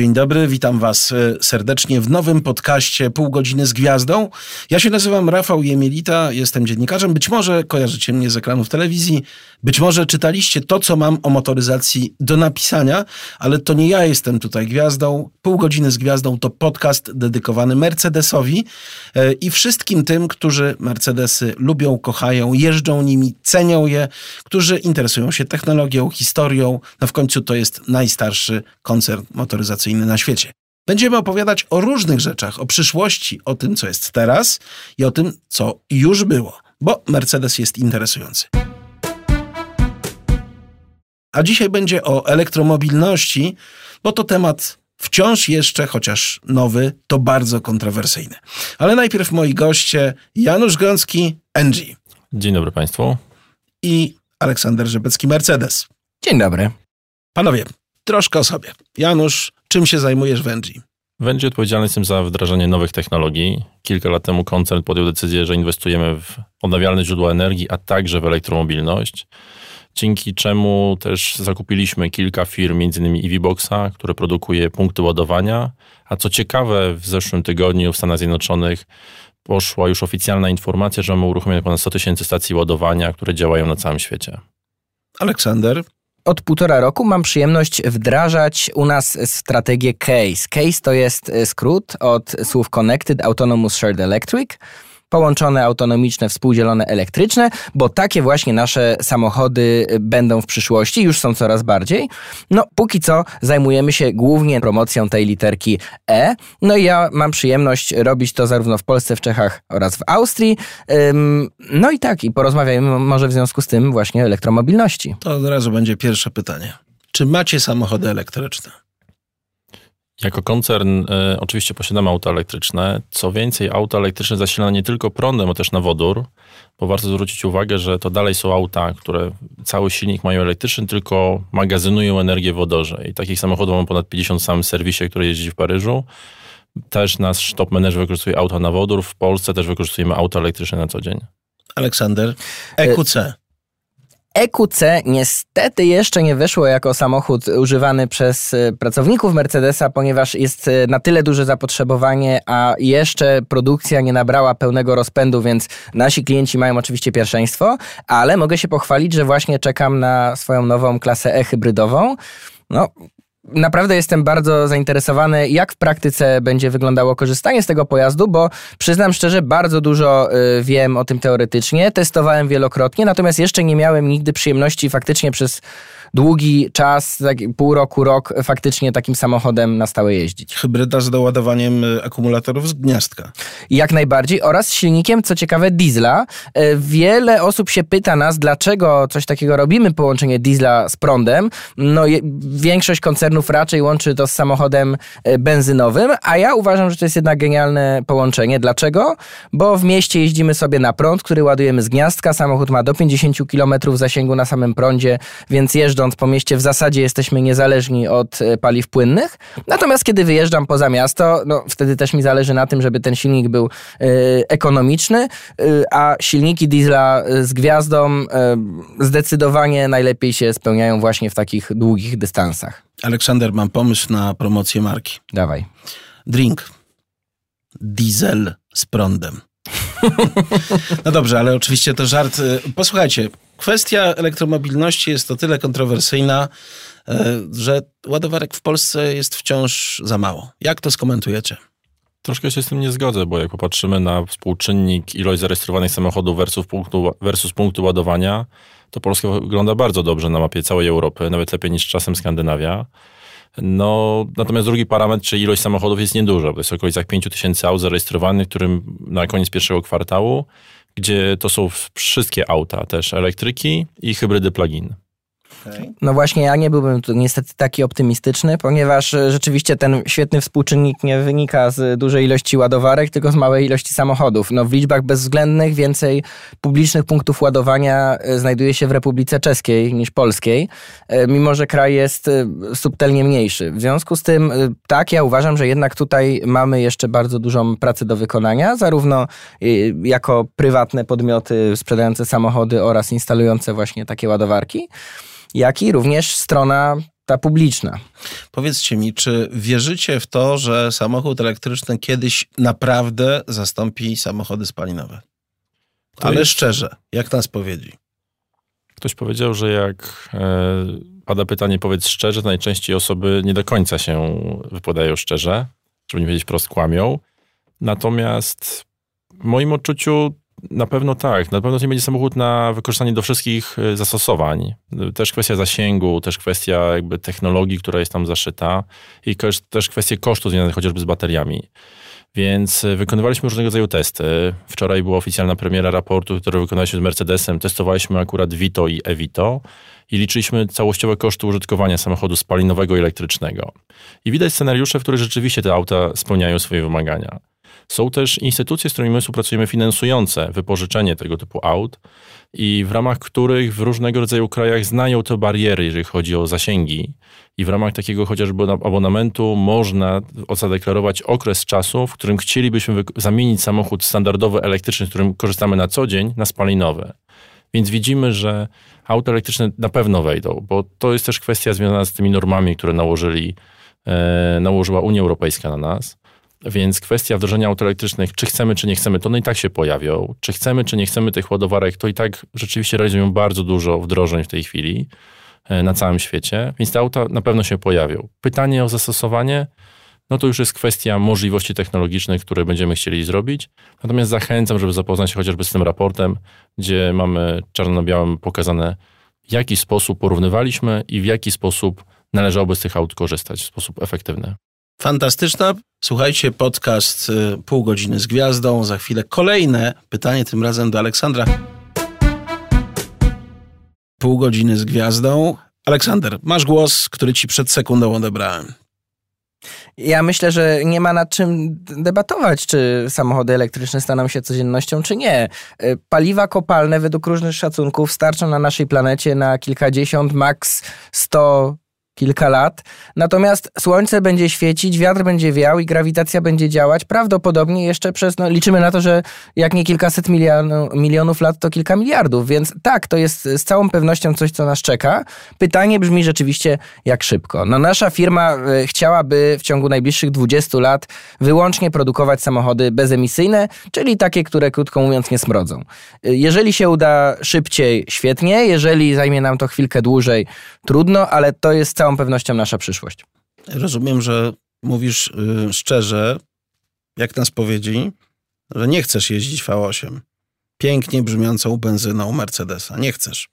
Dzień dobry, witam Was e, serdecznie w nowym podcaście Pół godziny z gwiazdą. Ja się nazywam Rafał Jemielita, jestem dziennikarzem. Być może kojarzycie mnie z ekranów telewizji, być może czytaliście to, co mam o motoryzacji do napisania, ale to nie ja jestem tutaj gwiazdą. Pół godziny z gwiazdą to podcast dedykowany Mercedesowi e, i wszystkim tym, którzy Mercedesy lubią, kochają, jeżdżą nimi, cenią je, którzy interesują się technologią, historią. No w końcu to jest najstarszy koncern motoryzacyjny na świecie. Będziemy opowiadać o różnych rzeczach, o przyszłości, o tym, co jest teraz i o tym, co już było, bo Mercedes jest interesujący. A dzisiaj będzie o elektromobilności, bo to temat wciąż jeszcze, chociaż nowy, to bardzo kontrowersyjny. Ale najpierw moi goście Janusz Gącki, NG. Dzień dobry Państwu. I Aleksander Rzepecki, Mercedes. Dzień dobry. Panowie, troszkę o sobie. Janusz, czym się zajmujesz w Engie? W Engie odpowiedzialny jestem za wdrażanie nowych technologii. Kilka lat temu koncern podjął decyzję, że inwestujemy w odnawialne źródła energii, a także w elektromobilność. Dzięki czemu też zakupiliśmy kilka firm, m.in. EVBoxa, które produkuje punkty ładowania. A co ciekawe, w zeszłym tygodniu w Stanach Zjednoczonych poszła już oficjalna informacja, że mamy uruchomione ponad 100 tysięcy stacji ładowania, które działają na całym świecie. Aleksander, od półtora roku mam przyjemność wdrażać u nas strategię CASE. CASE to jest e, skrót od słów Connected Autonomous Shared Electric połączone autonomiczne, współdzielone elektryczne, bo takie właśnie nasze samochody będą w przyszłości, już są coraz bardziej. No, póki co zajmujemy się głównie promocją tej literki E. No i ja mam przyjemność robić to zarówno w Polsce, w Czechach oraz w Austrii. No i tak, i porozmawiajmy może w związku z tym właśnie o elektromobilności. To od razu będzie pierwsze pytanie. Czy macie samochody elektryczne? Jako koncern y, oczywiście posiadamy auta elektryczne. Co więcej, auta elektryczne zasilane nie tylko prądem, ale też na wodór, bo warto zwrócić uwagę, że to dalej są auta, które cały silnik mają elektryczny, tylko magazynują energię w wodorze. I takich samochodów mam ponad 50 w samym serwisie, który jeździ w Paryżu. Też nasz top manager wykorzystuje auta na wodór. W Polsce też wykorzystujemy auta elektryczne na co dzień. Aleksander, EQC. EQC niestety jeszcze nie wyszło jako samochód używany przez e, pracowników Mercedesa, ponieważ jest e, na tyle duże zapotrzebowanie, a jeszcze produkcja nie nabrała pełnego rozpędu, więc nasi klienci mają oczywiście pierwszeństwo, ale mogę się pochwalić, że właśnie czekam na swoją nową klasę E-hybrydową. No, Naprawdę jestem bardzo zainteresowany, jak w praktyce będzie wyglądało korzystanie z tego pojazdu, bo przyznam szczerze, bardzo dużo y, wiem o tym teoretycznie, testowałem wielokrotnie, natomiast jeszcze nie miałem nigdy przyjemności faktycznie przez długi czas, tak pół roku, rok faktycznie takim samochodem na stałe jeździć. Hybryda z doładowaniem y, akumulatorów z gniazdka. Jak najbardziej oraz silnikiem, co ciekawe, diesla. Y, wiele osób się pyta nas, dlaczego coś takiego robimy, połączenie diesla z prądem. No większość koncernów raczej łączy to z samochodem y, benzynowym, a ja uważam, że to jest jednak genialne połączenie. Dlaczego? Bo w mieście jeździmy sobie na prąd, który ładujemy z gniazdka. Samochód ma do 50 km zasięgu na samym prądzie, więc jeżdżąc po mieście w zasadzie jesteśmy niezależni od e, paliw płynnych. Natomiast kiedy wyjeżdżam poza miasto, no wtedy też mi zależy na tym, żeby ten silnik był y, ekonomiczny, a silniki diesla z gwiazdą zdecydowanie najlepiej się spełniają właśnie w takich długich dystansach. Aleksander, mam pomysł na promocję marki. Dawaj. Drink. Diesel z prądem. No dobrze, ale oczywiście to żart. Posłuchajcie, kwestia elektromobilności jest o tyle kontrowersyjna, e, że ładowarek w Polsce jest wciąż za mało. Jak to skomentujecie? Troszkę się z tym nie zgodzę, bo jak popatrzymy na współczynnik ilość zarejestrowanych samochodów versus punktu, versus punktu ładowania, to Polska wygląda bardzo dobrze na mapie całej Europy, nawet lepiej niż czasem Skandynawia. No, natomiast drugi parametr, czyli ilość samochodów jest nieduża, to jest w okolicach 5 tysięcy aut zarejestrowanych, którym na koniec pierwszego kwartału gdzie to są wszystkie auta, też elektryki i hybrydy plug-in. Okay. No właśnie, ja nie byłbym tu niestety taki optymistyczny, ponieważ e, rzeczywiście ten świetny współczynnik nie wynika z dużej ilości ładowarek, tylko z małej ilości samochodów. No w liczbach bezwzględnych więcej publicznych punktów ładowania e, znajduje się w Republice Czeskiej niż Polskiej, e, mimo że kraj jest subtelnie mniejszy. W związku z tym, tak, ja uważam, że jednak tutaj mamy jeszcze bardzo dużą pracę do wykonania, zarówno jako prywatne podmioty sprzedające samochody oraz instalujące właśnie takie ładowarki jak i również strona ta publiczna. Powiedzcie mi, czy wierzycie w to, że samochód elektryczny kiedyś naprawdę zastąpi samochody spalinowe? To Ale jest- szczerze, jak na spowiedzi. Ktoś powiedział, że jak e, pada pytanie, powiedz szczerze, to najczęściej osoby nie do końca się wypowiadają szczerze, żeby nie powiedzieć wprost kłamią. Natomiast w moim odczuciu na pewno tak. Na pewno to nie będzie samochód na wykorzystanie do wszystkich e, zastosowań. Też kwestia zasięgu, też kwestia jakby technologii, która jest tam zaszyta i też- kwestie kosztu związanych chociażby z bateriami. Więc e, wykonywaliśmy różnego rodzaju testy. Wczoraj była oficjalna premiera raportu, który wykonaliśmy z Mercedesem. Testowaliśmy akurat Vito i Evito i liczyliśmy całościowe koszty użytkowania samochodu spalinowego i elektrycznego. I widać scenariusze, w których rzeczywiście te auta spełniają swoje wymagania. Są też instytucje, z którymi my współpracujemy, finansujące wypożyczenie tego typu aut i w ramach których w różnego rodzaju krajach znają te bariery, jeżeli chodzi o zasięgi. I w ramach takiego chociażby abonamentu można zadeklarować okres czasu, w którym chcielibyśmy zamienić samochód standardowy elektryczny, z którym korzystamy na co dzień, na spalinowy. Więc widzimy, że auta elektryczne na pewno wejdą, bo to jest też kwestia związana z tymi normami, które nałożyli, e, nałożyła Unia Europejska na nas. Więc kwestia wdrożenia aut elektrycznych, czy chcemy, czy nie chcemy, to one i tak się pojawią. Czy chcemy, czy nie chcemy tych ładowarek, to i tak rzeczywiście realizują bardzo dużo wdrożeń w tej chwili e, na całym świecie, więc te auta na pewno się pojawią. Pytanie o zastosowanie, no to już jest kwestia możliwości technologicznych, które będziemy chcieli zrobić. Natomiast zachęcam, żeby zapoznać się chociażby z tym raportem, gdzie mamy czarno na białym pokazane, w jaki sposób porównywaliśmy i w jaki sposób należałoby z tych aut korzystać w sposób efektywny. Fantastyczna. Słuchajcie, podcast y, Pół godziny z gwiazdą. Za chwilę kolejne pytanie, tym razem do Aleksandra. Pół godziny z gwiazdą. Aleksander, masz głos, który ci przed sekundą odebrałem. Ja myślę, że nie ma nad czym debatować, czy samochody elektryczne staną się codziennością, czy nie. Y, Paliwa kopalne według różnych szacunków starczą na naszej planecie na kilkadziesiąt, maks 100 kilka lat. Natomiast słońce będzie świecić, wiatr będzie wiał i grawitacja będzie działać prawdopodobnie jeszcze przez, no liczymy na to, że jak nie kilkaset milionu, milionów lat, to kilka miliardów. Więc tak, to jest z całą pewnością coś, co nas czeka. Pytanie brzmi rzeczywiście, jak szybko. No nasza firma e, chciałaby w ciągu najbliższych 20 lat wyłącznie produkować samochody bezemisyjne, czyli takie, które krótko mówiąc nie smrodzą. E, Jeżeli się uda szybciej, świetnie. Jeżeli zajmie nam to chwilkę dłużej, trudno, ale to jest z całą pewnością nasza przyszłość. Rozumiem, że mówisz y, szczerze, jak na spowiedzi, że nie chcesz jeździć V8. Pięknie brzmiącą benzyną Mercedesa. Nie chcesz.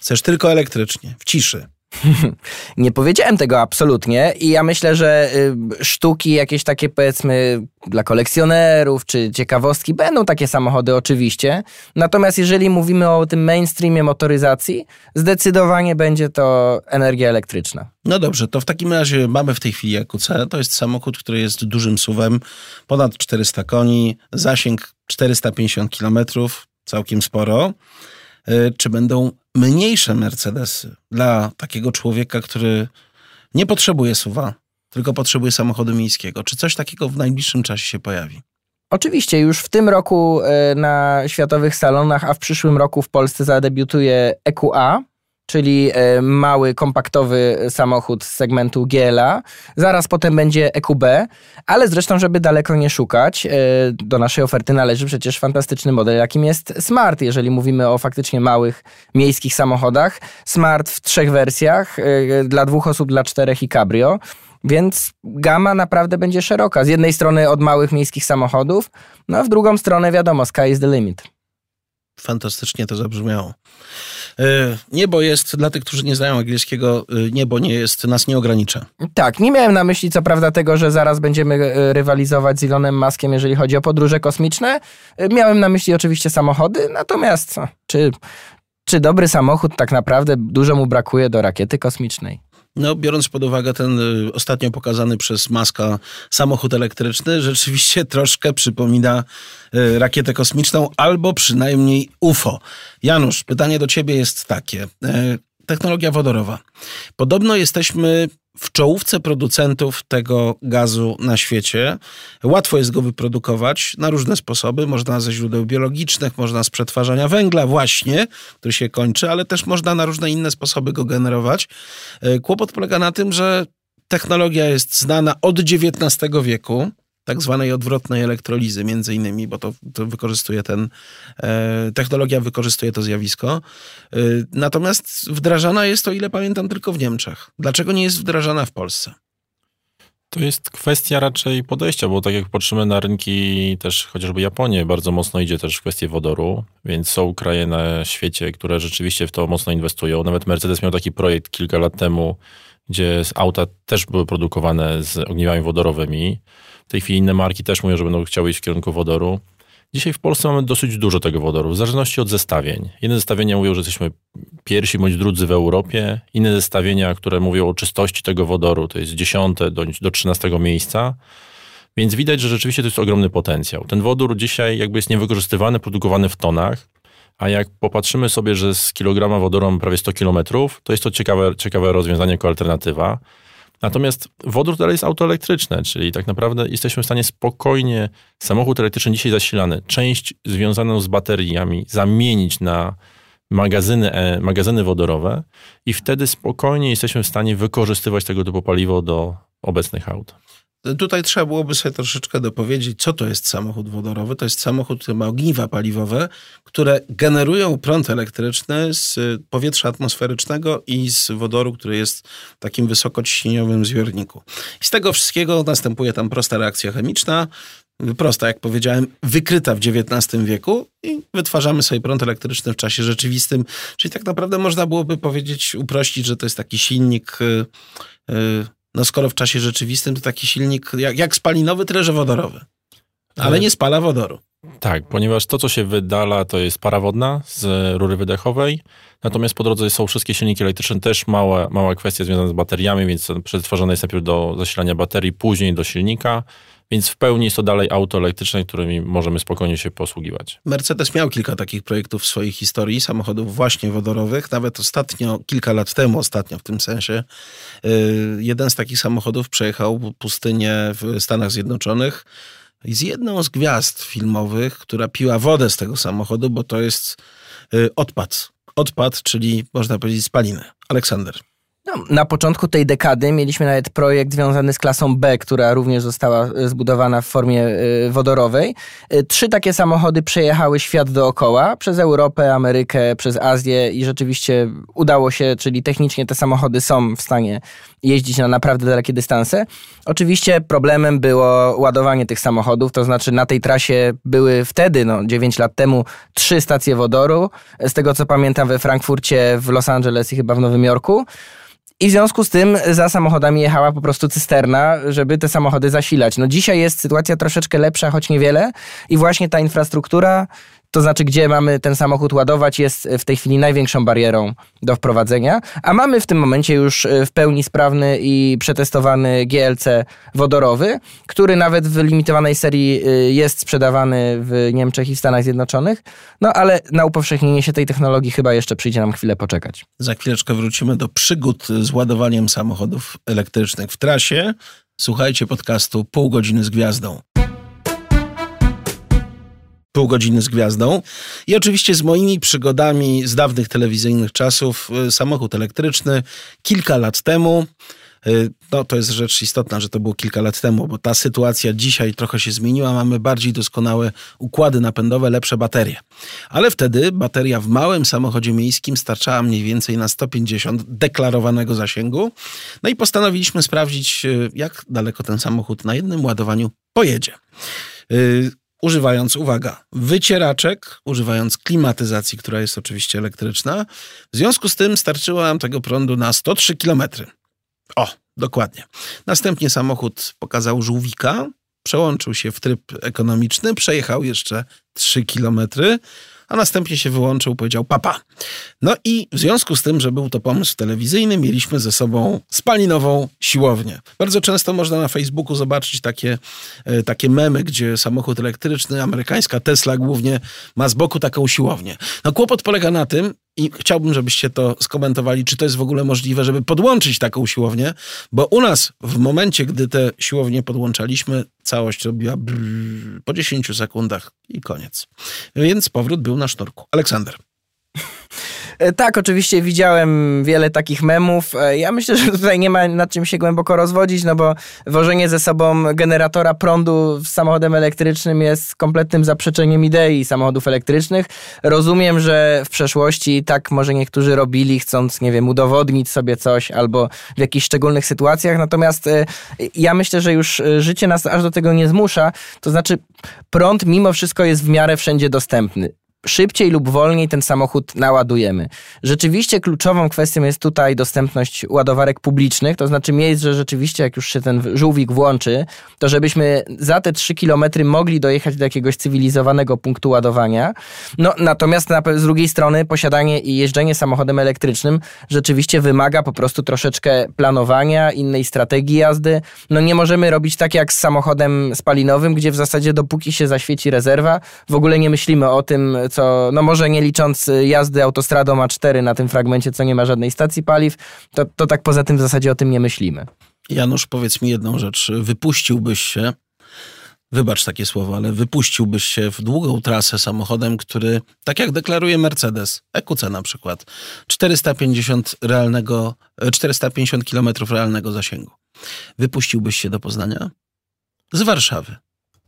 Chcesz tylko elektrycznie, w ciszy. Nie powiedziałem tego absolutnie i ja myślę, że y, sztuki jakieś takie powiedzmy dla kolekcjonerów czy ciekawostki będą takie samochody oczywiście. Natomiast jeżeli mówimy o tym mainstreamie motoryzacji, zdecydowanie będzie to energia elektryczna. No dobrze, to w takim razie mamy w tej chwili EQC. To jest samochód, który jest dużym suwem, ponad 400 koni, zasięg 450 km, całkiem sporo. Y, Czy będą mniejsze Mercedesy dla takiego człowieka, który nie potrzebuje suwa, tylko potrzebuje samochodu miejskiego? Czy coś takiego w najbliższym czasie się pojawi? Oczywiście już w tym roku e, na światowych salonach, a w przyszłym roku w Polsce zadebiutuje EQA, czyli e, mały, kompaktowy samochód z segmentu GLA. Zaraz potem będzie EQB, ale zresztą, żeby daleko nie szukać, e, do naszej oferty należy przecież fantastyczny model, jakim jest Smart, jeżeli mówimy o faktycznie małych, miejskich samochodach. Smart w trzech wersjach, e, dla dwóch osób, dla czterech i cabrio. Więc gama naprawdę będzie szeroka. Z jednej strony od małych miejskich samochodów, no a w drugą stronę wiadomo, sky is the limit. Fantastycznie to zabrzmiało. Y, Niebo jest, dla tych, którzy nie znają angielskiego, y, niebo nie jest, nas nie ogranicza. Tak, nie miałem na myśli co prawda tego, że zaraz będziemy e, rywalizować z Elonem Muskiem, jeżeli chodzi o podróże kosmiczne. E, Miałem na myśli oczywiście samochody, natomiast co, czy, czy dobry samochód tak naprawdę dużo mu brakuje do rakiety kosmicznej? No, biorąc pod uwagę ten y, ostatnio pokazany przez Maska samochód elektryczny, rzeczywiście troszkę przypomina y, rakietę kosmiczną albo przynajmniej UFO. Janusz, pytanie do ciebie jest takie. Technologia wodorowa. Podobno jesteśmy w czołówce producentów tego gazu na świecie. Łatwo jest go wyprodukować na różne sposoby. Można ze źródeł biologicznych, można z przetwarzania węgla właśnie, który się kończy, ale też można na różne inne sposoby go generować. E, kłopot polega na tym, że technologia jest znana od XIX wieku tak zwanej odwrotnej elektrolizy, między innymi, bo to, to wykorzystuje ten, e, technologia wykorzystuje to zjawisko. E, natomiast wdrażana jest, o ile pamiętam, tylko w Niemczech. Dlaczego nie jest wdrażana w Polsce? To jest kwestia raczej podejścia, bo tak jak patrzymy na rynki też chociażby Japonię, bardzo mocno idzie też w kwestię wodoru, więc są kraje na świecie, które rzeczywiście w to mocno inwestują. Nawet Mercedes miał taki projekt kilka lat temu, gdzie auta też były produkowane z ogniwami wodorowymi. W tej chwili inne marki też mówią, że będą chciały iść w kierunku wodoru. Dzisiaj w Polsce mamy dosyć dużo tego wodoru, w zależności od zestawień. Jedne zestawienia mówią, że jesteśmy pierwsi bądź drudzy w Europie, inne zestawienia, które mówią o czystości tego wodoru, to jest dziesiąte do, do trzynastego miejsca. Więc widać, że rzeczywiście to jest ogromny potencjał. Ten wodór dzisiaj jakby jest niewykorzystywany, produkowany w tonach, a jak popatrzymy sobie, że z kilograma wodoru mamy prawie 100 kilometrów, to jest to ciekawe, ciekawe rozwiązanie jako alternatywa. Natomiast wodór dalej jest autoelektryczny, czyli tak naprawdę jesteśmy w stanie spokojnie samochód elektryczny dzisiaj zasilany, część związaną z bateriami zamienić na magazyny, e, magazyny wodorowe i wtedy spokojnie jesteśmy w stanie wykorzystywać tego typu paliwo do obecnych aut. Tutaj trzeba byłoby sobie troszeczkę dopowiedzieć, co to jest samochód wodorowy. To jest samochód, który ma ogniwa paliwowe, które generują prąd elektryczny z powietrza atmosferycznego i z wodoru, który jest w takim wysokociśnieniowym zbiorniku. I z tego wszystkiego następuje tam prosta reakcja chemiczna, prosta, jak powiedziałem, wykryta w XIX wieku i wytwarzamy sobie prąd elektryczny w czasie rzeczywistym. Czyli tak naprawdę można byłoby powiedzieć, uprościć, że to jest taki silnik. Yy, no skoro w czasie rzeczywistym to taki silnik jak, jak spalinowy, tyle że wodorowy. Ale, nie spala wodoru. Tak, ponieważ to, co się wydala, to jest para wodna z rury wydechowej, natomiast po drodze są wszystkie silniki elektryczne, też mała, mała kwestia związana z bateriami, więc przetworzone jest najpierw do zasilania baterii, później do silnika. Więc w pełni jest to dalej auto elektryczne, którymi możemy spokojnie się posługiwać. Mercedes miał kilka takich projektów w swojej historii, samochodów właśnie wodorowych. Nawet ostatnio, kilka lat temu, ostatnio w tym sensie, y, jeden z takich samochodów przejechał pustynię w Stanach Zjednoczonych z jedną z gwiazd filmowych, która piła wodę z tego samochodu, bo to jest y, odpad. Odpad, czyli można powiedzieć spaliny. Aleksander. No, na początku tej dekady mieliśmy nawet projekt związany z klasą B, która również została e, zbudowana w formie e, wodorowej. E, trzy takie samochody przejechały świat dookoła, przez Europę, Amerykę, przez Azję i rzeczywiście udało się, czyli technicznie te samochody są w stanie jeździć na naprawdę dalekie dystanse. Oczywiście problemem było ładowanie tych samochodów, to znaczy na tej trasie były wtedy, no 9 lat temu, trzy stacje wodoru. Z tego co pamiętam we Frankfurcie, w Los Angeles i chyba w Nowym Jorku. I w związku z tym za samochodami jechała po prostu cysterna, żeby te samochody zasilać. No dzisiaj jest sytuacja troszeczkę lepsza, choć niewiele i właśnie ta infrastruktura to znaczy gdzie mamy ten samochód ładować, jest w tej chwili największą barierą do wprowadzenia, a mamy w tym momencie już e, w pełni sprawny i przetestowany GLC wodorowy, który nawet w limitowanej serii e, jest sprzedawany w Niemczech i w Stanach Zjednoczonych, no ale na upowszechnienie się tej technologii chyba jeszcze przyjdzie nam chwilę poczekać. Za chwileczkę wrócimy do przygód z ładowaniem samochodów elektrycznych w trasie. Słuchajcie podcastu Pół godziny z gwiazdą pół godziny z gwiazdą. I oczywiście z moimi przygodami z dawnych telewizyjnych czasów, y, samochód elektryczny kilka lat temu. Y, no, to jest rzecz istotna, że to było kilka lat temu, bo ta sytuacja dzisiaj trochę się zmieniła. Mamy bardziej doskonałe układy napędowe, lepsze baterie. Ale wtedy bateria w małym samochodzie miejskim starczała mniej więcej na 150 deklarowanego zasięgu. No i postanowiliśmy sprawdzić, y, jak daleko ten samochód na jednym ładowaniu pojedzie używając, uwaga, wycieraczek, używając klimatyzacji, która jest oczywiście elektryczna. W związku z tym starczyło nam tego prądu na 103 km. O, dokładnie. Następnie samochód pokazał żółwika, przełączył się w tryb ekonomiczny, przejechał jeszcze 3 kilometry a następnie się wyłączył, powiedział papa. No i w związku z tym, że był to pomysł telewizyjny, mieliśmy ze sobą spalinową siłownię. Bardzo często można na Facebooku zobaczyć takie, e, takie memy, gdzie samochód elektryczny, amerykańska Tesla głównie, ma z boku taką siłownię. No kłopot polega na tym, i chciałbym, żebyście to skomentowali, czy to jest w ogóle możliwe, żeby podłączyć taką siłownię, bo u nas w momencie, gdy te siłownie podłączaliśmy, całość robiła brrr, po 10 sekundach i koniec. Więc powrót był na sznurku. Aleksander. E, Tak, oczywiście widziałem wiele takich memów. E, Ja myślę, że tutaj nie ma nad czym się głęboko rozwodzić, no bo wożenie ze sobą generatora prądu samochodem elektrycznym jest kompletnym zaprzeczeniem idei samochodów elektrycznych. Rozumiem, że w przeszłości tak może niektórzy robili, chcąc, nie wiem, udowodnić sobie coś albo w jakichś szczególnych sytuacjach, natomiast e, ja myślę, że już życie nas aż do tego nie zmusza. To znaczy, prąd mimo wszystko jest w miarę wszędzie dostępny szybciej lub wolniej ten samochód naładujemy. Rzeczywiście kluczową kwestią jest tutaj dostępność ładowarek publicznych, to znaczy miejsc, że rzeczywiście jak już się ten żółwik włączy, to żebyśmy za te 3 kilometry mogli dojechać do jakiegoś cywilizowanego punktu ładowania. No natomiast na, z drugiej strony posiadanie i jeżdżenie samochodem elektrycznym rzeczywiście wymaga po prostu troszeczkę planowania, innej strategii jazdy. No nie możemy robić tak jak z samochodem spalinowym, gdzie w zasadzie dopóki się zaświeci rezerwa, w ogóle nie myślimy o tym, co, no może nie licząc jazdy autostradą A4 na tym fragmencie, co nie ma żadnej stacji paliw, to, to tak poza tym w zasadzie o tym nie myślimy. Janusz, powiedz mi jedną rzecz. Wypuściłbyś się, wybacz takie słowo, ale wypuściłbyś się w długą trasę samochodem, który, tak jak deklaruje Mercedes, EQC na przykład, 450 realnego, 450 km realnego zasięgu. Wypuściłbyś się do Poznania? Z Warszawy.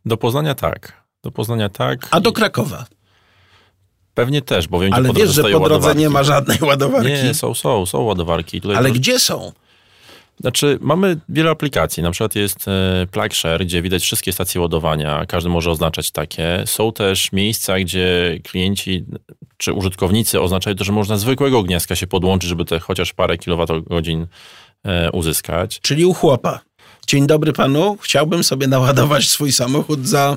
Do Poznania tak. Do Poznania tak. A do Krakowa. Pewnie też, bo wiem, Ale wiesz, że po drodze ładowarki. nie ma żadnej ładowarki. Nie, są, są, są ładowarki. Tutaj Ale to- gdzie są? Znaczy, mamy wiele aplikacji. Na przykład jest e, PlugShare, gdzie widać wszystkie stacje ładowania. Każdy może oznaczać takie. Są też miejsca, gdzie klienci czy użytkownicy oznaczają to, że można zwykłego gniazdka się podłączyć, żeby te chociaż parę kilowatogodzin e, uzyskać. Czyli u chłopa. Dzień dobry panu. Chciałbym sobie naładować swój samochód za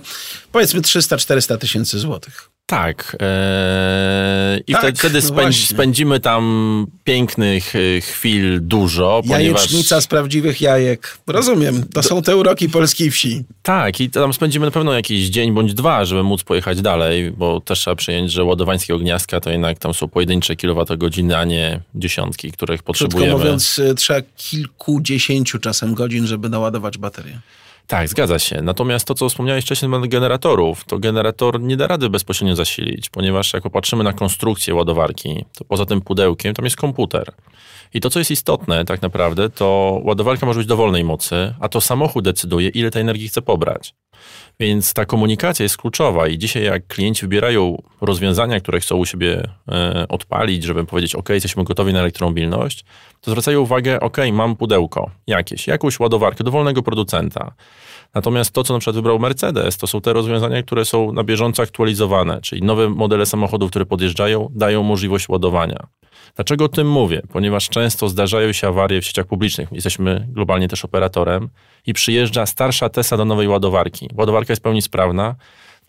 powiedzmy 300-400 tysięcy złotych. Tak. E, I Tak, wtedy, no spędzimy tam pięknych e, chwil dużo, ponieważ... Jajecznica z prawdziwych jajek. Rozumiem. To są te uroki polskiej wsi. Tak, i tam spędzimy na pewno jakiś dzień bądź dwa, żeby móc pojechać dalej, bo też trzeba przyjąć, że ładowańskiego gniazdka to jednak tam są pojedyncze kilowatogodziny, a nie dziesiątki, których Krótko potrzebujemy. mówiąc, y, trzeba kilkudziesięciu czasem godzin, żeby naładować baterię. Tak, zgadza się. Natomiast to, co wspomniałeś wcześniej na temat generatorów, to generator nie da rady bezpośrednio zasilić, ponieważ jak popatrzymy na konstrukcję ładowarki, to poza tym pudełkiem tam jest komputer. I to, co jest istotne tak naprawdę, to ładowarka może być dowolnej mocy, a to samochód decyduje, ile tej energii chce pobrać. Więc ta komunikacja jest kluczowa i dzisiaj jak klienci wybierają rozwiązania, które chcą u siebie e, odpalić, żeby powiedzieć, ok, jesteśmy gotowi na elektromobilność, to zwracają uwagę, ok, mam pudełko jakieś, jakąś ładowarkę dowolnego producenta. Natomiast to, co na przykład wybrał Mercedes, to są te rozwiązania, które są na bieżąco aktualizowane, czyli nowe modele samochodów, które podjeżdżają, dają możliwość ładowania. Dlaczego o tym mówię? Ponieważ często zdarzają się awarie w sieciach publicznych. Jesteśmy globalnie też operatorem i przyjeżdża starsza Tesla do nowej ładowarki. Ładowarka jest w pełni sprawna,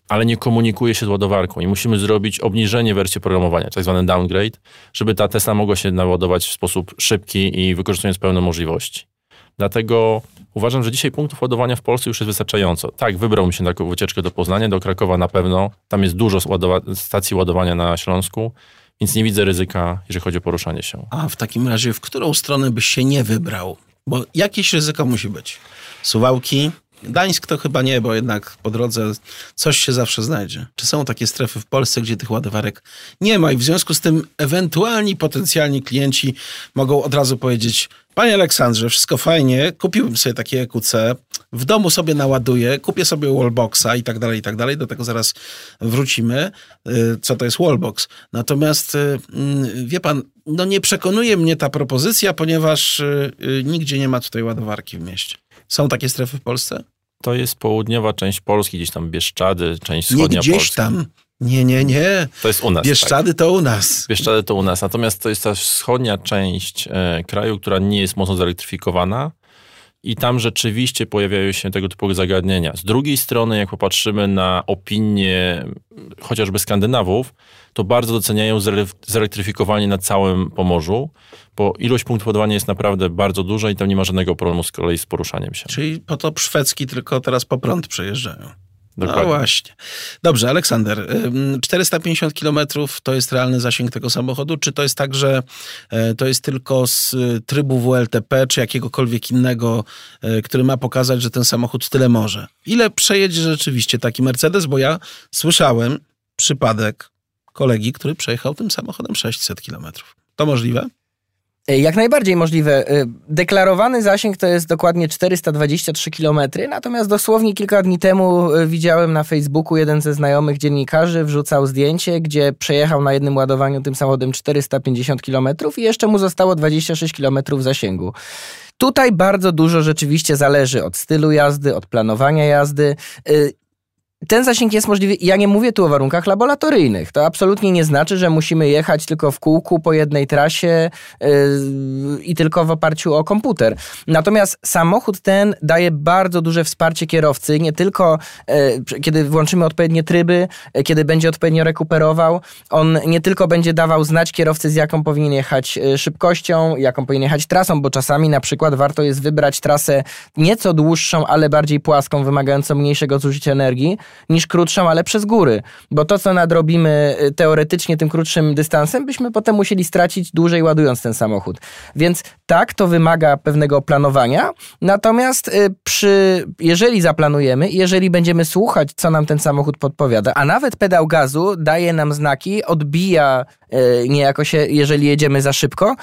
ale nie komunikuje się z ładowarką i musimy zrobić obniżenie wersji programowania, tak zwany downgrade, żeby ta Tesla mogła się naładować w sposób szybki i wykorzystując pełne możliwości. Dlatego uważam, że dzisiaj punktów ładowania w Polsce już jest wystarczająco. Tak, wybrałbym się na taką wycieczkę do Poznania, do Krakowa na pewno. Tam jest dużo stacji ładowania na Śląsku, więc nie widzę ryzyka, jeżeli chodzi o poruszanie się. A w takim razie, w którą stronę byś się nie wybrał? Bo jakieś ryzyko musi być. Suwałki, Gdańsk to chyba nie, bo jednak po drodze coś się zawsze znajdzie. Czy są takie strefy w Polsce, gdzie tych ładowarek nie ma i w związku z tym ewentualni potencjalni klienci mogą od razu powiedzieć Panie Aleksandrze, wszystko fajnie, kupiłbym sobie takie EQC, w domu sobie naładuję, kupię sobie wallboxa i tak dalej, i tak dalej. Do tego zaraz wrócimy, y, co to jest wallbox. Natomiast y, mm, wie pan, no nie przekonuje mnie ta propozycja, ponieważ y, nigdzie nie ma tutaj ładowarki w mieście. Są takie strefy w Polsce? To jest południowa część Polski, gdzieś tam Bieszczady, część Nie wschodnia gdzieś Polski. tam. Nie, nie, nie. To jest u nas. tak. Bieszczady to u nas. Bieszczady to u nas. Natomiast to jest ta wschodnia część e, kraju, która nie jest mocno zelektryfikowana i tam rzeczywiście pojawiają się tego typu zagadnienia. Z drugiej strony, jak popatrzymy na opinie chociażby Skandynawów, to bardzo doceniają zele- zelektryfikowanie na całym Pomorzu, bo ilość punktów ładowania jest naprawdę bardzo duża i tam nie ma żadnego problemu z kolei z poruszaniem się. Czyli potop szwedzki, tylko teraz po prąd przejeżdżają. Dokładnie. No właśnie. Dobrze, Aleksander, 450 kilometrów to jest realny zasięg tego samochodu, czy to jest tak, że e, to jest tylko z e, trybu WLTP, czy jakiegokolwiek innego, e, który ma pokazać, że ten samochód tyle może? Ile przejedzie rzeczywiście taki Mercedes? Bo ja słyszałem przypadek kolegi, który przejechał tym samochodem 600 kilometrów. To możliwe? E, jak najbardziej możliwe. E, deklarowany zasięg to jest dokładnie 423 km, natomiast dosłownie kilka dni temu e, widziałem na Facebooku jeden ze znajomych dziennikarzy wrzucał zdjęcie, gdzie przejechał na jednym ładowaniu tym samochodem 450 km i jeszcze mu zostało 26 km zasięgu. Tutaj bardzo dużo rzeczywiście zależy od stylu jazdy, od planowania jazdy ten zasięg jest możliwy. Ja nie mówię tu o warunkach laboratoryjnych. To absolutnie nie znaczy, że musimy jechać tylko w kółku po jednej trasie yy, i tylko w oparciu o komputer. Natomiast samochód ten daje bardzo duże wsparcie kierowcy, nie tylko yy, kiedy włączymy odpowiednie tryby, yy, kiedy będzie odpowiednio rekuperował. On nie tylko będzie dawał znać kierowcy, z jaką powinien jechać y, szybkością, jaką powinien jechać trasą, bo czasami na przykład warto jest wybrać trasę nieco dłuższą, ale bardziej płaską, wymagającą mniejszego zużycia energii niż krótszą, ale przez góry. Bo to, co nadrobimy y, teoretycznie tym krótszym dystansem, byśmy potem musieli stracić dłużej ładując ten samochód. Więc tak, to wymaga pewnego planowania. Natomiast y, przy, jeżeli zaplanujemy, jeżeli będziemy słuchać, co nam ten samochód podpowiada, a nawet pedał gazu daje nam znaki, odbija y, niejako się, jeżeli jedziemy za szybko,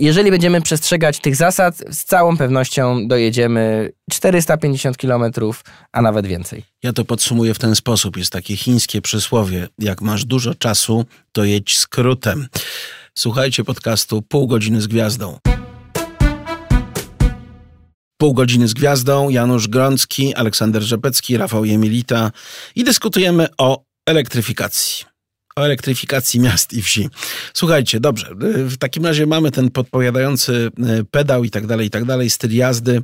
jeżeli będziemy przestrzegać tych zasad, z całą pewnością dojedziemy 450 km, a nawet więcej. Ja to podsumuję w ten sposób. Jest takie chińskie przysłowie: jak masz dużo czasu, to jedź skrótem. Słuchajcie podcastu Pół godziny z gwiazdą. Pół godziny z gwiazdą, Janusz Grącki, Aleksander Rzepecki, Rafał Jemilita i dyskutujemy o elektryfikacji o elektryfikacji miast i wsi. Słuchajcie, dobrze, w takim razie mamy ten podpowiadający e, pedał i tak dalej, i tak dalej, styl jazdy.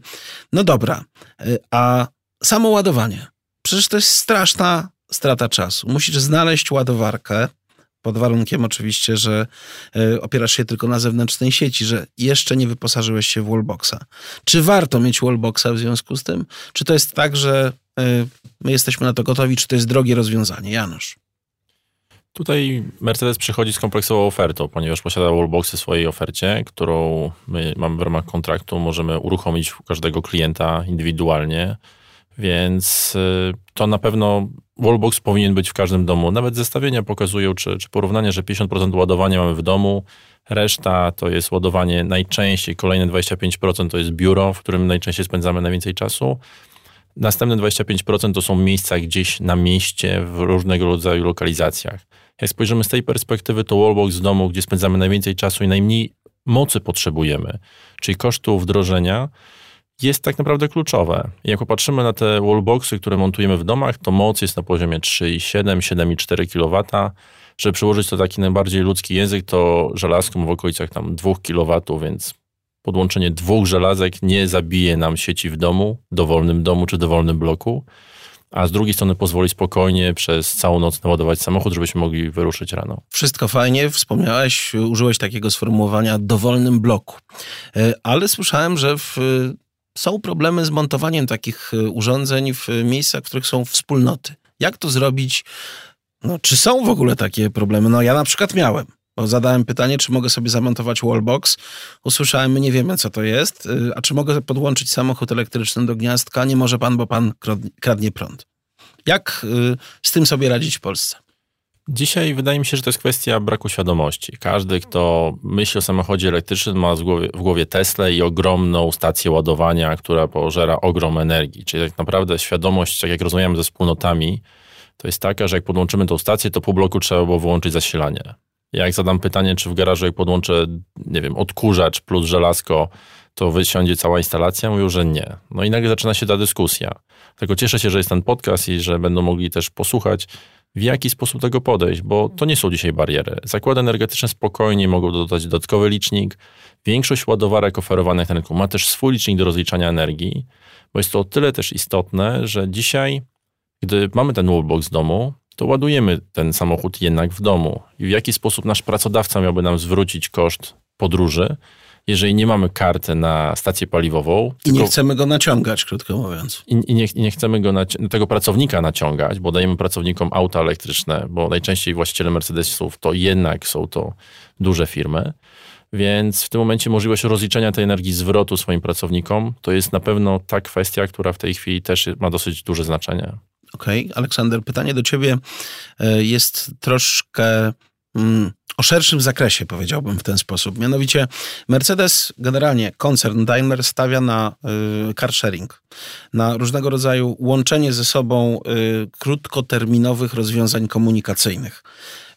No dobra, e, a samo ładowanie. Przecież to jest straszna strata czasu. Musisz znaleźć ładowarkę, pod warunkiem oczywiście, że opierasz się tylko na zewnętrznej sieci, że jeszcze nie wyposażyłeś się w wallboxa. Czy warto mieć wallboxa w związku z tym? Czy to jest tak, że my jesteśmy na to gotowi, czy to jest drogie rozwiązanie? Janusz. Tutaj Mercedes przychodzi z kompleksową ofertą, ponieważ posiada wallboxy w swojej ofercie, którą my mamy w ramach kontraktu, możemy uruchomić u każdego klienta indywidualnie, więc y, to na pewno wallbox powinien być w każdym domu. Nawet zestawienia pokazują, czy, czy porównania, że 50% ładowania mamy w domu, reszta to jest ładowanie najczęściej, kolejne 25% to jest biuro, w którym najczęściej spędzamy najwięcej czasu. Następne 25% to są miejsca gdzieś na mieście w różnego rodzaju lokalizacjach. Jak spojrzymy z tej perspektywy, to wallbox w domu, gdzie spędzamy najwięcej czasu i najmniej mocy potrzebujemy, czyli kosztu wdrożenia, jest tak naprawdę kluczowe. Jak popatrzymy na te wallboxy, które montujemy w domach, to moc jest na poziomie 3,7, 7,4 kW. Żeby przyłożyć to taki najbardziej ludzki język, to żelazką w okolicach tam 2 kW, więc podłączenie dwóch żelazek nie zabije nam sieci w domu, dowolnym domu czy dowolnym bloku a z drugiej strony pozwoli spokojnie przez całą noc naładować samochód, żebyśmy mogli wyruszyć rano. Wszystko fajnie, wspomniałeś, użyłeś takiego sformułowania dowolnym bloku, e, ale słyszałem, że w, są problemy z montowaniem takich e, urządzeń w miejscach, w których są wspólnoty. Jak to zrobić? No, czy są w ogóle takie problemy? No ja na przykład miałem. Bo zadałem pytanie, czy mogę sobie zamontować wallbox. Usłyszałem, my nie wiemy, co to jest. Y, a czy mogę podłączyć samochód elektryczny do gniazdka? Nie może pan, bo pan kradnie prąd. Jak y, z tym sobie radzić w Polsce? Dzisiaj wydaje mi się, że to jest kwestia braku świadomości. Każdy, kto myśli o samochodzie elektrycznym, ma w głowie, Tesla i ogromną stację ładowania, która pożera ogrom energii. Czyli tak naprawdę świadomość, tak jak rozumiemy ze wspólnotami, to jest taka, że jak podłączymy tą stację, to pół bloku trzeba było wyłączyć zasilanie. Jak zadam pytanie, czy w garażu jak podłączę, nie wiem, odkurzacz plus żelazko, to wysiądzie cała instalacja? Mówią, że nie. No i nagle zaczyna się ta dyskusja. Tylko cieszę się, że jest ten podcast i że będą mogli też posłuchać, w jaki sposób tego podejść, bo to nie są dzisiaj bariery. Zakłady energetyczne spokojnie mogą dodać dodatkowy licznik. Większość ładowarek oferowanych na rynku ma też swój licznik do rozliczania energii, bo jest to o tyle też istotne, że dzisiaj, gdy mamy ten wallbox w domu, to ładujemy ten samochód jednak w domu. I w jaki sposób nasz pracodawca miałby nam zwrócić koszt podróży, jeżeli nie mamy karty na stację paliwową. I nie chcemy go naciągać, krótko mówiąc. I, i, nie, i nie, chcemy go tego pracownika naciągać, bo dajemy pracownikom auta elektryczne, bo najczęściej właściciele Mercedesów to jednak są to duże firmy. Więc w tym momencie możliwość rozliczenia tej energii zwrotu swoim pracownikom to jest na pewno ta kwestia, która w tej chwili też ma dosyć duże znaczenie. Okej, okay. Aleksander, pytanie do ciebie e, jest troszkę mm, o szerszym zakresie, powiedziałbym w ten sposób. Mianowicie Mercedes, generalnie koncern Daimler stawia na y, car sharing, na różnego rodzaju łączenie ze sobą y, krótkoterminowych rozwiązań komunikacyjnych.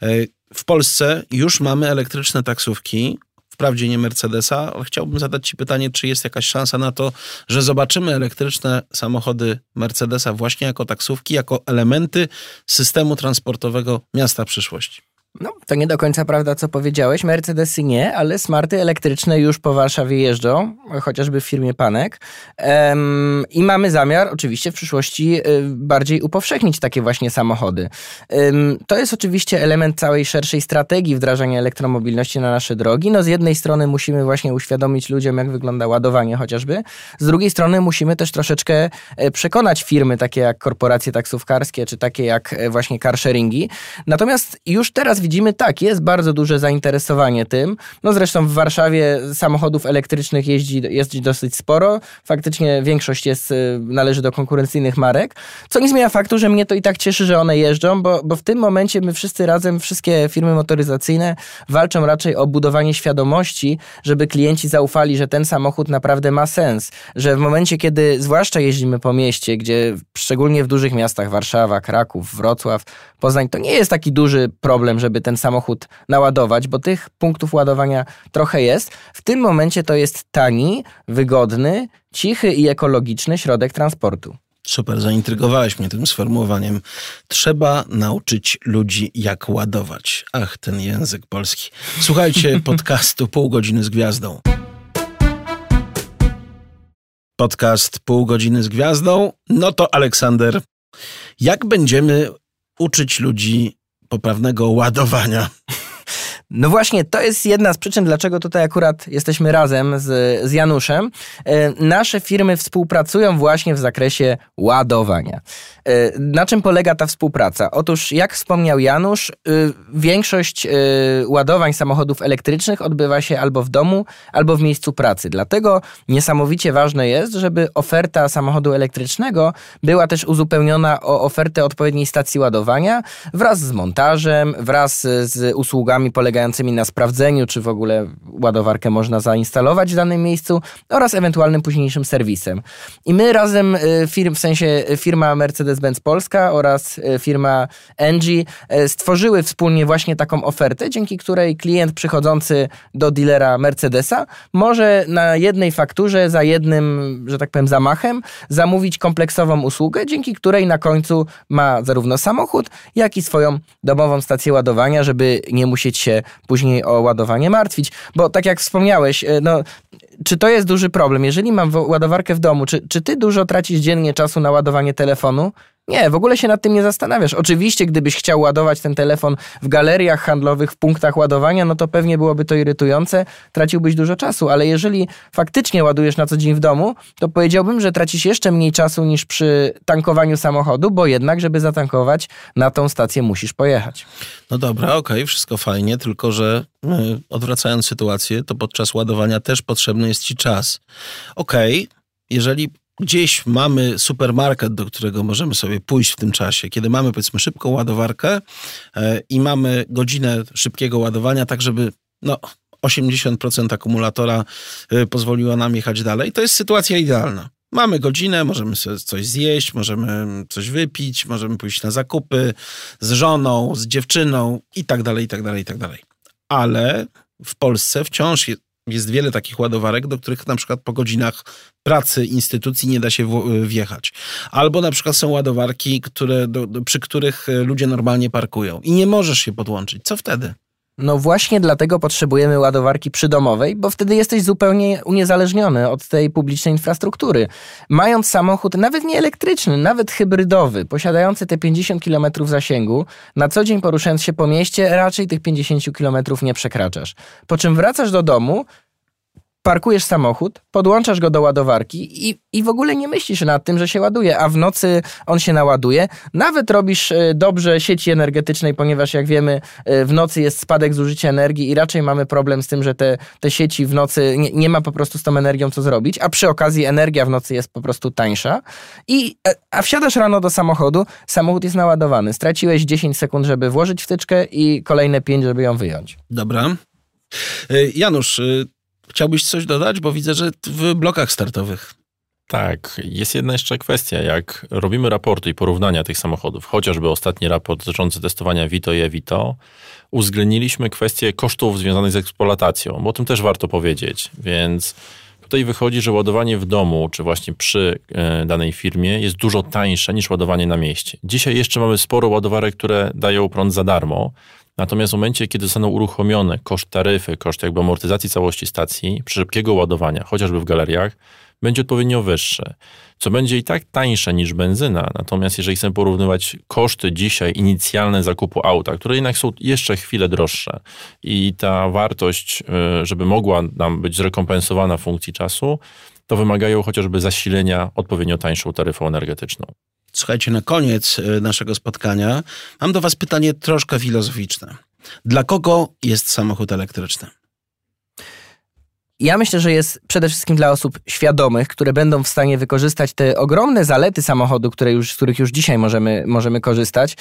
Y, w Polsce już mamy elektryczne taksówki, wprawdzie nie Mercedesa, ale chciałbym zadać Ci pytanie, czy jest jakaś szansa na to, że zobaczymy elektryczne samochody Mercedesa właśnie jako taksówki, jako elementy systemu transportowego miasta przyszłości. No, to nie do końca prawda, co powiedziałeś. Mercedesy nie, ale smarty elektryczne już po Warszawie jeżdżą, chociażby w firmie Panek. Um, I mamy zamiar oczywiście w przyszłości y, bardziej upowszechnić takie właśnie samochody. Um, to jest oczywiście element całej szerszej strategii wdrażania elektromobilności na nasze drogi. No z jednej strony musimy właśnie uświadomić ludziom, jak wygląda ładowanie chociażby. Z drugiej strony musimy też troszeczkę e, przekonać firmy takie jak korporacje taksówkarskie, czy takie jak e, właśnie carsharingi. Natomiast już teraz widzimy, tak, jest bardzo duże zainteresowanie tym. No zresztą w Warszawie samochodów elektrycznych jeździ, jeździ dosyć sporo. Faktycznie większość jest, y, należy do konkurencyjnych marek, co nie zmienia faktu, że mnie to i tak cieszy, że one jeżdżą, bo, bo w tym momencie my wszyscy razem, wszystkie firmy motoryzacyjne walczą raczej o budowanie świadomości, żeby klienci zaufali, że ten samochód naprawdę ma sens. Że w momencie, kiedy zwłaszcza jeździmy po mieście, gdzie szczególnie w dużych miastach, Warszawa, Kraków, Wrocław, Poznań, to nie jest taki duży problem, że żeby ten samochód naładować, bo tych punktów ładowania trochę jest. W tym momencie to jest tani, wygodny, cichy i ekologiczny środek transportu. Super, zaintrygowałeś mnie tym sformułowaniem. Trzeba nauczyć ludzi, jak ładować. Ach, ten język polski. Słuchajcie podcastu Pół godziny z gwiazdą. Podcast Pół godziny z gwiazdą. No to Aleksander, jak będziemy uczyć ludzi poprawnego ładowania. No właśnie, to jest jedna z przyczyn, dlaczego tutaj akurat jesteśmy razem z, z Januszem. E, nasze firmy współpracują właśnie w zakresie ładowania. E, na czym polega ta współpraca? Otóż, jak wspomniał Janusz, e, większość ładowań samochodów elektrycznych odbywa się albo w domu, albo w miejscu pracy. Dlatego niesamowicie ważne jest, żeby oferta samochodu elektrycznego była też uzupełniona o ofertę odpowiedniej stacji ładowania wraz z montażem, wraz z usługami polegającymi na sprawdzeniu, czy w ogóle ładowarkę można zainstalować w danym miejscu oraz ewentualnym późniejszym serwisem. I my razem, y, w sensie firma Mercedes-Benz Polska oraz y, firma Engie y, stworzyły wspólnie właśnie taką ofertę, dzięki której klient przychodzący do dealera Mercedesa może na jednej fakturze za jednym, że tak powiem, zamachem zamówić kompleksową usługę, dzięki której na końcu ma zarówno samochód, jak i swoją domową stację ładowania, żeby nie musieć się później o ładowanie martwić. Bo tak jak wspomniałeś, e, no, czy to jest duży problem? Jeżeli mam ładowarkę w domu, czy, czy ty dużo tracisz dziennie czasu na ładowanie telefonu? Nie, w ogóle się nad tym nie zastanawiasz. Oczywiście, gdybyś chciał ładować ten telefon w galeriach handlowych, w punktach ładowania, no to pewnie byłoby to irytujące, traciłbyś dużo czasu, ale jeżeli faktycznie ładujesz na co dzień w domu, to powiedziałbym, że tracisz jeszcze mniej czasu niż przy tankowaniu samochodu, bo jednak, żeby zatankować, na tą stację musisz pojechać. No dobra, okej, okay, wszystko fajnie, tylko że yy, odwracając sytuację, to podczas ładowania też potrzebny jest ci czas. Okej, okay, jeżeli gdzieś mamy supermarket, do którego możemy sobie pójść w tym czasie, kiedy mamy powiedzmy szybką ładowarkę e, i mamy godzinę szybkiego ładowania, tak żeby no, 80% akumulatora e, pozwoliło nam jechać dalej, to jest sytuacja idealna. Mamy godzinę, możemy sobie coś zjeść, możemy coś wypić, możemy pójść na zakupy z żoną, z dziewczyną i tak dalej, i tak dalej, i tak dalej. Ale w Polsce wciąż jest wiele takich ładowarek, do których na przykład po godzinach pracy instytucji nie da się wjechać. Albo na przykład są ładowarki, które, do, przy których e, ludzie normalnie parkują i nie możesz się podłączyć. Co wtedy? No właśnie dlatego potrzebujemy ładowarki przydomowej, bo wtedy jesteś zupełnie uniezależniony od tej publicznej infrastruktury. Mając samochód nawet nie elektryczny, nawet hybrydowy, posiadający te 50 km zasięgu, na co dzień poruszając się po mieście, raczej tych 50 km nie przekraczasz. Po czym wracasz do domu, parkujesz samochód, podłączasz go do ładowarki i, i w ogóle nie myślisz nad tym, że się ładuje, a w nocy on się naładuje. Nawet robisz e, dobrze sieci energetycznej, ponieważ jak wiemy, e, w nocy jest spadek zużycia energii i raczej mamy problem z tym, że te, te sieci w nocy nie, nie ma po prostu z tą energią co zrobić, a przy okazji energia w nocy jest po prostu tańsza. I, e, a wsiadasz rano do samochodu, samochód jest naładowany. Straciłeś 10 sekund, żeby włożyć wtyczkę i kolejne 5, żeby ją wyjąć. Dobra. Janusz, Chciałbyś coś dodać, bo widzę, że w blokach startowych. Tak, jest jedna jeszcze kwestia. Jak robimy raporty i porównania tych samochodów, chociażby ostatni raport dotyczący testowania Vito i Evito, uwzględniliśmy kwestię kosztów związanych z eksploatacją, bo o tym też warto powiedzieć. Więc tutaj wychodzi, że ładowanie w domu, czy właśnie przy e, danej firmie jest dużo tańsze niż ładowanie na mieście. Dzisiaj jeszcze mamy sporo ładowarek, które dają prąd za darmo, Natomiast w momencie, kiedy zostaną uruchomione koszt taryfy, koszt jakby amortyzacji całości stacji, przy szybkiego ładowania, chociażby w galeriach, będzie odpowiednio wyższe, co będzie i tak tańsze niż benzyna. Natomiast jeżeli chcemy porównywać koszty dzisiaj inicjalne zakupu auta, które jednak są jeszcze chwilę droższe i ta wartość, y, żeby mogła nam być zrekompensowana w funkcji czasu, to wymagają chociażby zasilenia odpowiednio tańszą taryfą energetyczną. Słuchajcie, na koniec e, naszego spotkania mam do Was pytanie troszkę filozoficzne. Dla kogo jest samochód elektryczny? Ja myślę, że jest przede wszystkim dla osób świadomych, które będą w stanie wykorzystać te ogromne zalety samochodu, które już, z których już dzisiaj możemy, możemy korzystać.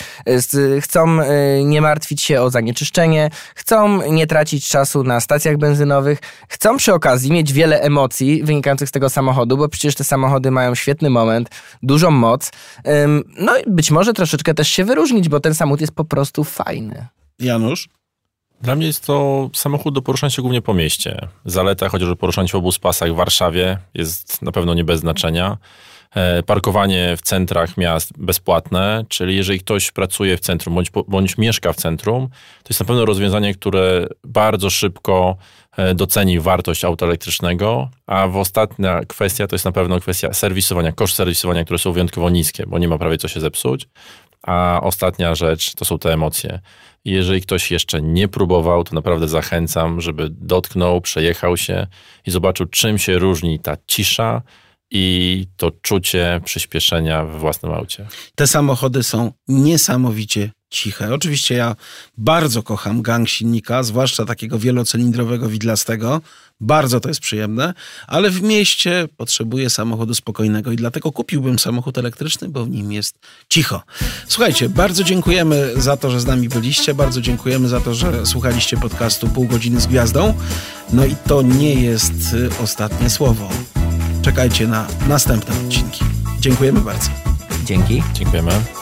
Chcą e, nie martwić się o zanieczyszczenie, chcą nie tracić czasu na stacjach benzynowych, chcą przy okazji mieć wiele emocji wynikających z tego samochodu, bo przecież te samochody mają świetny moment, dużą moc. No i być może troszeczkę też się wyróżnić, bo ten samochód jest po prostu fajny. Janusz? Dla mnie jest to samochód do poruszania się głównie po mieście. Zaleta chociażby poruszania się w obu pasach w Warszawie jest na pewno nie bez znaczenia. E, parkowanie w centrach miast bezpłatne, czyli jeżeli ktoś pracuje w centrum bądź, bądź mieszka w centrum, to jest na pewno rozwiązanie, które bardzo szybko e, doceni wartość auta elektrycznego, a w ostatnia kwestia to jest na pewno kwestia serwisowania, koszt serwisowania, które są wyjątkowo niskie, bo nie ma prawie co się zepsuć. A ostatnia rzecz to są te emocje. Jeżeli ktoś jeszcze nie próbował, to naprawdę zachęcam, żeby dotknął, przejechał się i zobaczył, czym się różni ta cisza i to czucie przyspieszenia we własnym aucie. Te samochody są niesamowicie ciche. Oczywiście ja bardzo kocham gang silnika, zwłaszcza takiego wielocylindrowego, widlastego. Bardzo to jest przyjemne, ale w mieście potrzebuję samochodu spokojnego i dlatego kupiłbym samochód elektryczny, bo w nim jest cicho. Słuchajcie, bardzo dziękujemy za to, że z nami byliście, bardzo dziękujemy za to, że słuchaliście podcastu Pół godziny z gwiazdą. No i to nie jest y, ostatnie słowo. Czekajcie na następne odcinki. Dziękujemy bardzo. Dzięki. Dziękujemy.